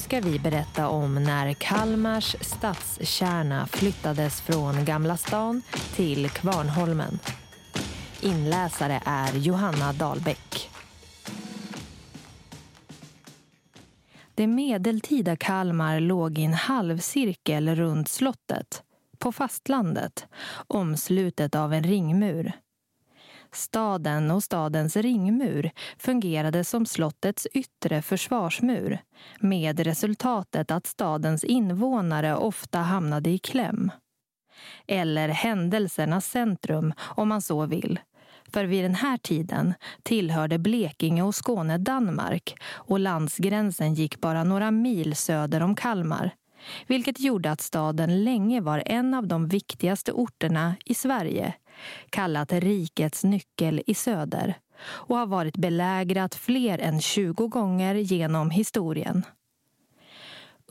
ska vi berätta om när Kalmars stadskärna flyttades från Gamla stan till Kvarnholmen. Inläsare är Johanna Dahlbäck. Det medeltida Kalmar låg i en halvcirkel runt slottet, på fastlandet, omslutet av en ringmur. Staden och stadens ringmur fungerade som slottets yttre försvarsmur med resultatet att stadens invånare ofta hamnade i kläm. Eller händelsernas centrum, om man så vill. För vid den här tiden tillhörde Blekinge och Skåne Danmark och landsgränsen gick bara några mil söder om Kalmar vilket gjorde att staden länge var en av de viktigaste orterna i Sverige kallat rikets nyckel i söder och har varit belägrat fler än 20 gånger genom historien.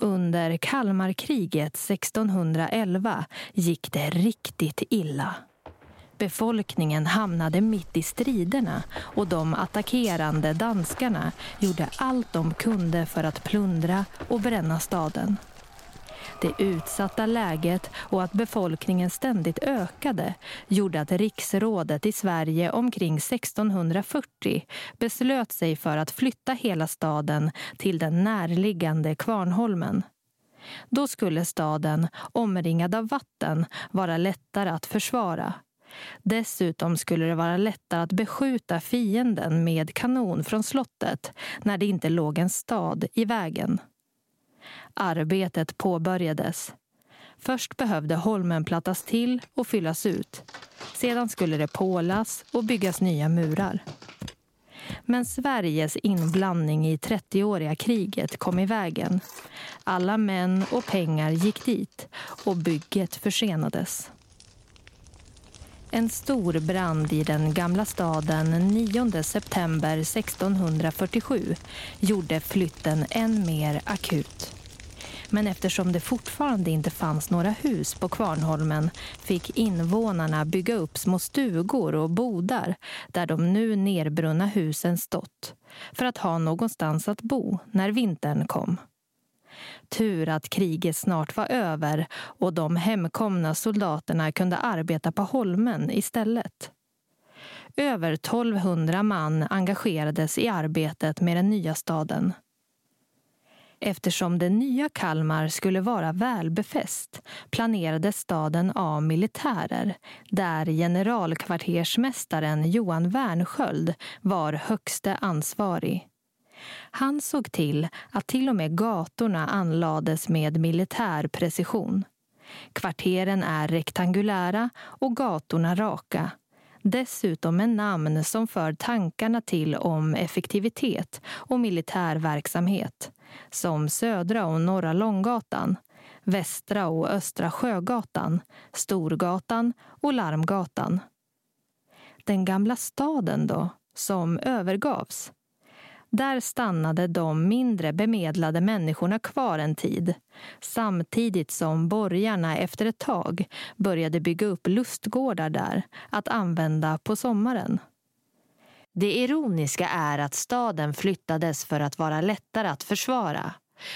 Under Kalmarkriget 1611 gick det riktigt illa. Befolkningen hamnade mitt i striderna och de attackerande danskarna gjorde allt de kunde för att plundra och bränna staden. Det utsatta läget och att befolkningen ständigt ökade gjorde att riksrådet i Sverige omkring 1640 beslöt sig för att flytta hela staden till den närliggande Kvarnholmen. Då skulle staden, omringad av vatten, vara lättare att försvara. Dessutom skulle det vara lättare att beskjuta fienden med kanon från slottet när det inte låg en stad i vägen. Arbetet påbörjades. Först behövde holmen plattas till och fyllas ut. Sedan skulle det pålas och byggas nya murar. Men Sveriges inblandning i 30-åriga kriget kom i vägen. Alla män och pengar gick dit och bygget försenades. En stor brand i den gamla staden 9 september 1647 gjorde flytten än mer akut. Men eftersom det fortfarande inte fanns några hus på Kvarnholmen fick invånarna bygga upp små stugor och bodar där de nu nerbrunna husen stått för att ha någonstans att bo när vintern kom. Tur att kriget snart var över och de hemkomna soldaterna kunde arbeta på holmen istället. Över 1200 man engagerades i arbetet med den nya staden. Eftersom det nya Kalmar skulle vara välbefäst planerade staden av militärer där generalkvartersmästaren Johan Wernsköld var högste ansvarig. Han såg till att till och med gatorna anlades med militär precision. Kvarteren är rektangulära och gatorna raka. Dessutom med namn som för tankarna till om effektivitet och militär verksamhet som Södra och Norra Långgatan, Västra och Östra Sjögatan, Storgatan och Larmgatan. Den gamla staden då, som övergavs. Där stannade de mindre bemedlade människorna kvar en tid samtidigt som borgarna efter ett tag började bygga upp lustgårdar där att använda på sommaren. Det ironiska är att staden flyttades för att vara lättare att försvara.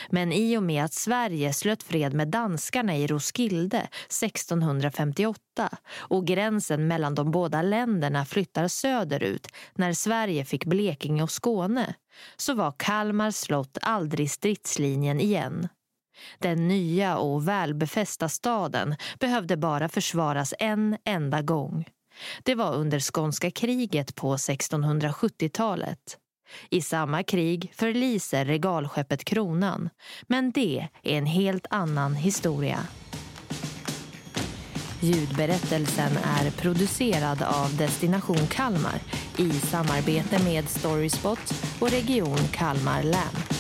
Men i och med att Sverige slöt fred med danskarna i Roskilde 1658 och gränsen mellan de båda länderna flyttar söderut när Sverige fick Blekinge och Skåne så var Kalmar slott aldrig stridslinjen igen. Den nya och välbefästa staden behövde bara försvaras en enda gång. Det var under skånska kriget på 1670-talet. I samma krig förliser regalskeppet Kronan, men det är en helt annan historia. Ljudberättelsen är producerad av Destination Kalmar i samarbete med Storyspot och Region Kalmar län.